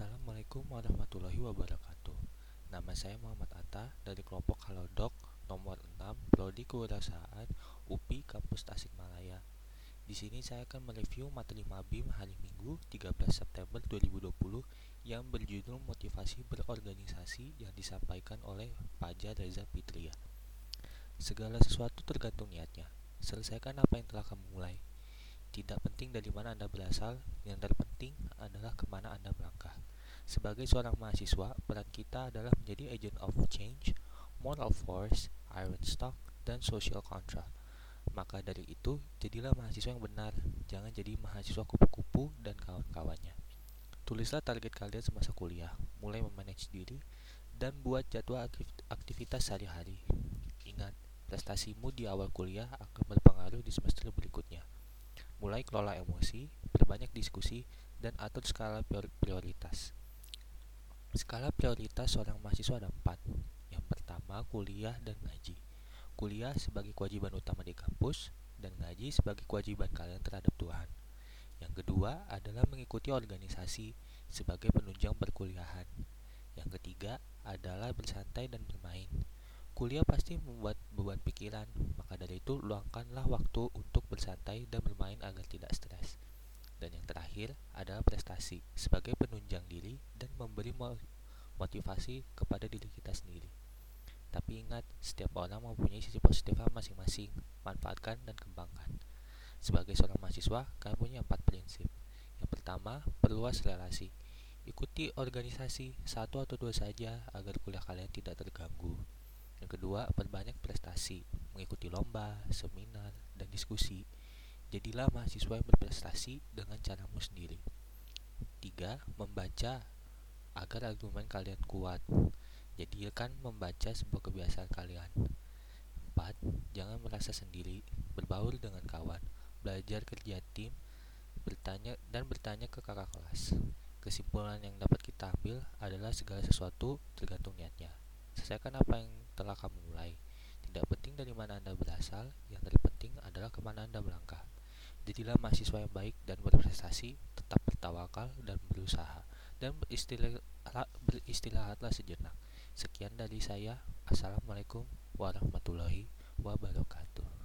Assalamualaikum warahmatullahi wabarakatuh. Nama saya Muhammad Atta dari kelompok Halodoc nomor 6 Prodi Kewirausahaan UPI Kampus Tasikmalaya. Di sini saya akan mereview materi Mabim hari Minggu 13 September 2020 yang berjudul Motivasi Berorganisasi yang disampaikan oleh Fajar Reza Fitria. Segala sesuatu tergantung niatnya. Selesaikan apa yang telah kamu mulai. Tidak penting dari mana Anda berasal, yang terpenting adalah ke mana Anda melangkah. Sebagai seorang mahasiswa, peran kita adalah menjadi agent of change, moral force, iron stock, dan social contract. Maka dari itu, jadilah mahasiswa yang benar, jangan jadi mahasiswa kupu-kupu dan kawan-kawannya. Tulislah target kalian semasa kuliah, mulai memanage diri, dan buat jadwal aktivitas sehari-hari. Ingat, prestasimu di awal kuliah akan berpengaruh di semester berikutnya. Mulai kelola emosi, perbanyak diskusi, dan atur skala prioritas. Skala prioritas seorang mahasiswa ada empat. Yang pertama, kuliah dan ngaji. Kuliah sebagai kewajiban utama di kampus, dan ngaji sebagai kewajiban kalian terhadap Tuhan. Yang kedua adalah mengikuti organisasi sebagai penunjang perkuliahan. Yang ketiga adalah bersantai dan bermain. Kuliah pasti membuat beban pikiran, maka dari itu luangkanlah waktu untuk bersantai dan bermain agar tidak stres. Dan yang terakhir adalah prestasi sebagai penunjang diri dan memberi motivasi kepada diri kita sendiri. Tapi ingat, setiap orang mempunyai sisi positifnya masing-masing, manfaatkan dan kembangkan. Sebagai seorang mahasiswa, kalian punya empat prinsip. Yang pertama, perluas relasi. Ikuti organisasi satu atau dua saja agar kuliah kalian tidak terganggu. Yang kedua, perbanyak prestasi, mengikuti lomba, seminar, diskusi. Jadilah mahasiswa yang berprestasi dengan caramu sendiri. Tiga, membaca agar argumen kalian kuat. Jadikan membaca sebuah kebiasaan kalian. Empat, jangan merasa sendiri, berbaur dengan kawan, belajar kerja tim, bertanya dan bertanya ke kakak kelas. Kesimpulan yang dapat kita ambil adalah segala sesuatu tergantung niatnya. Selesaikan apa yang telah kamu mulai. Tidak penting dari mana Anda berasal, yang terpenting adalah ke mana Anda melangkah. Jadilah mahasiswa yang baik dan berprestasi, tetap bertawakal dan berusaha, dan beristilah, beristirahatlah sejenak. Sekian dari saya. Assalamualaikum warahmatullahi wabarakatuh.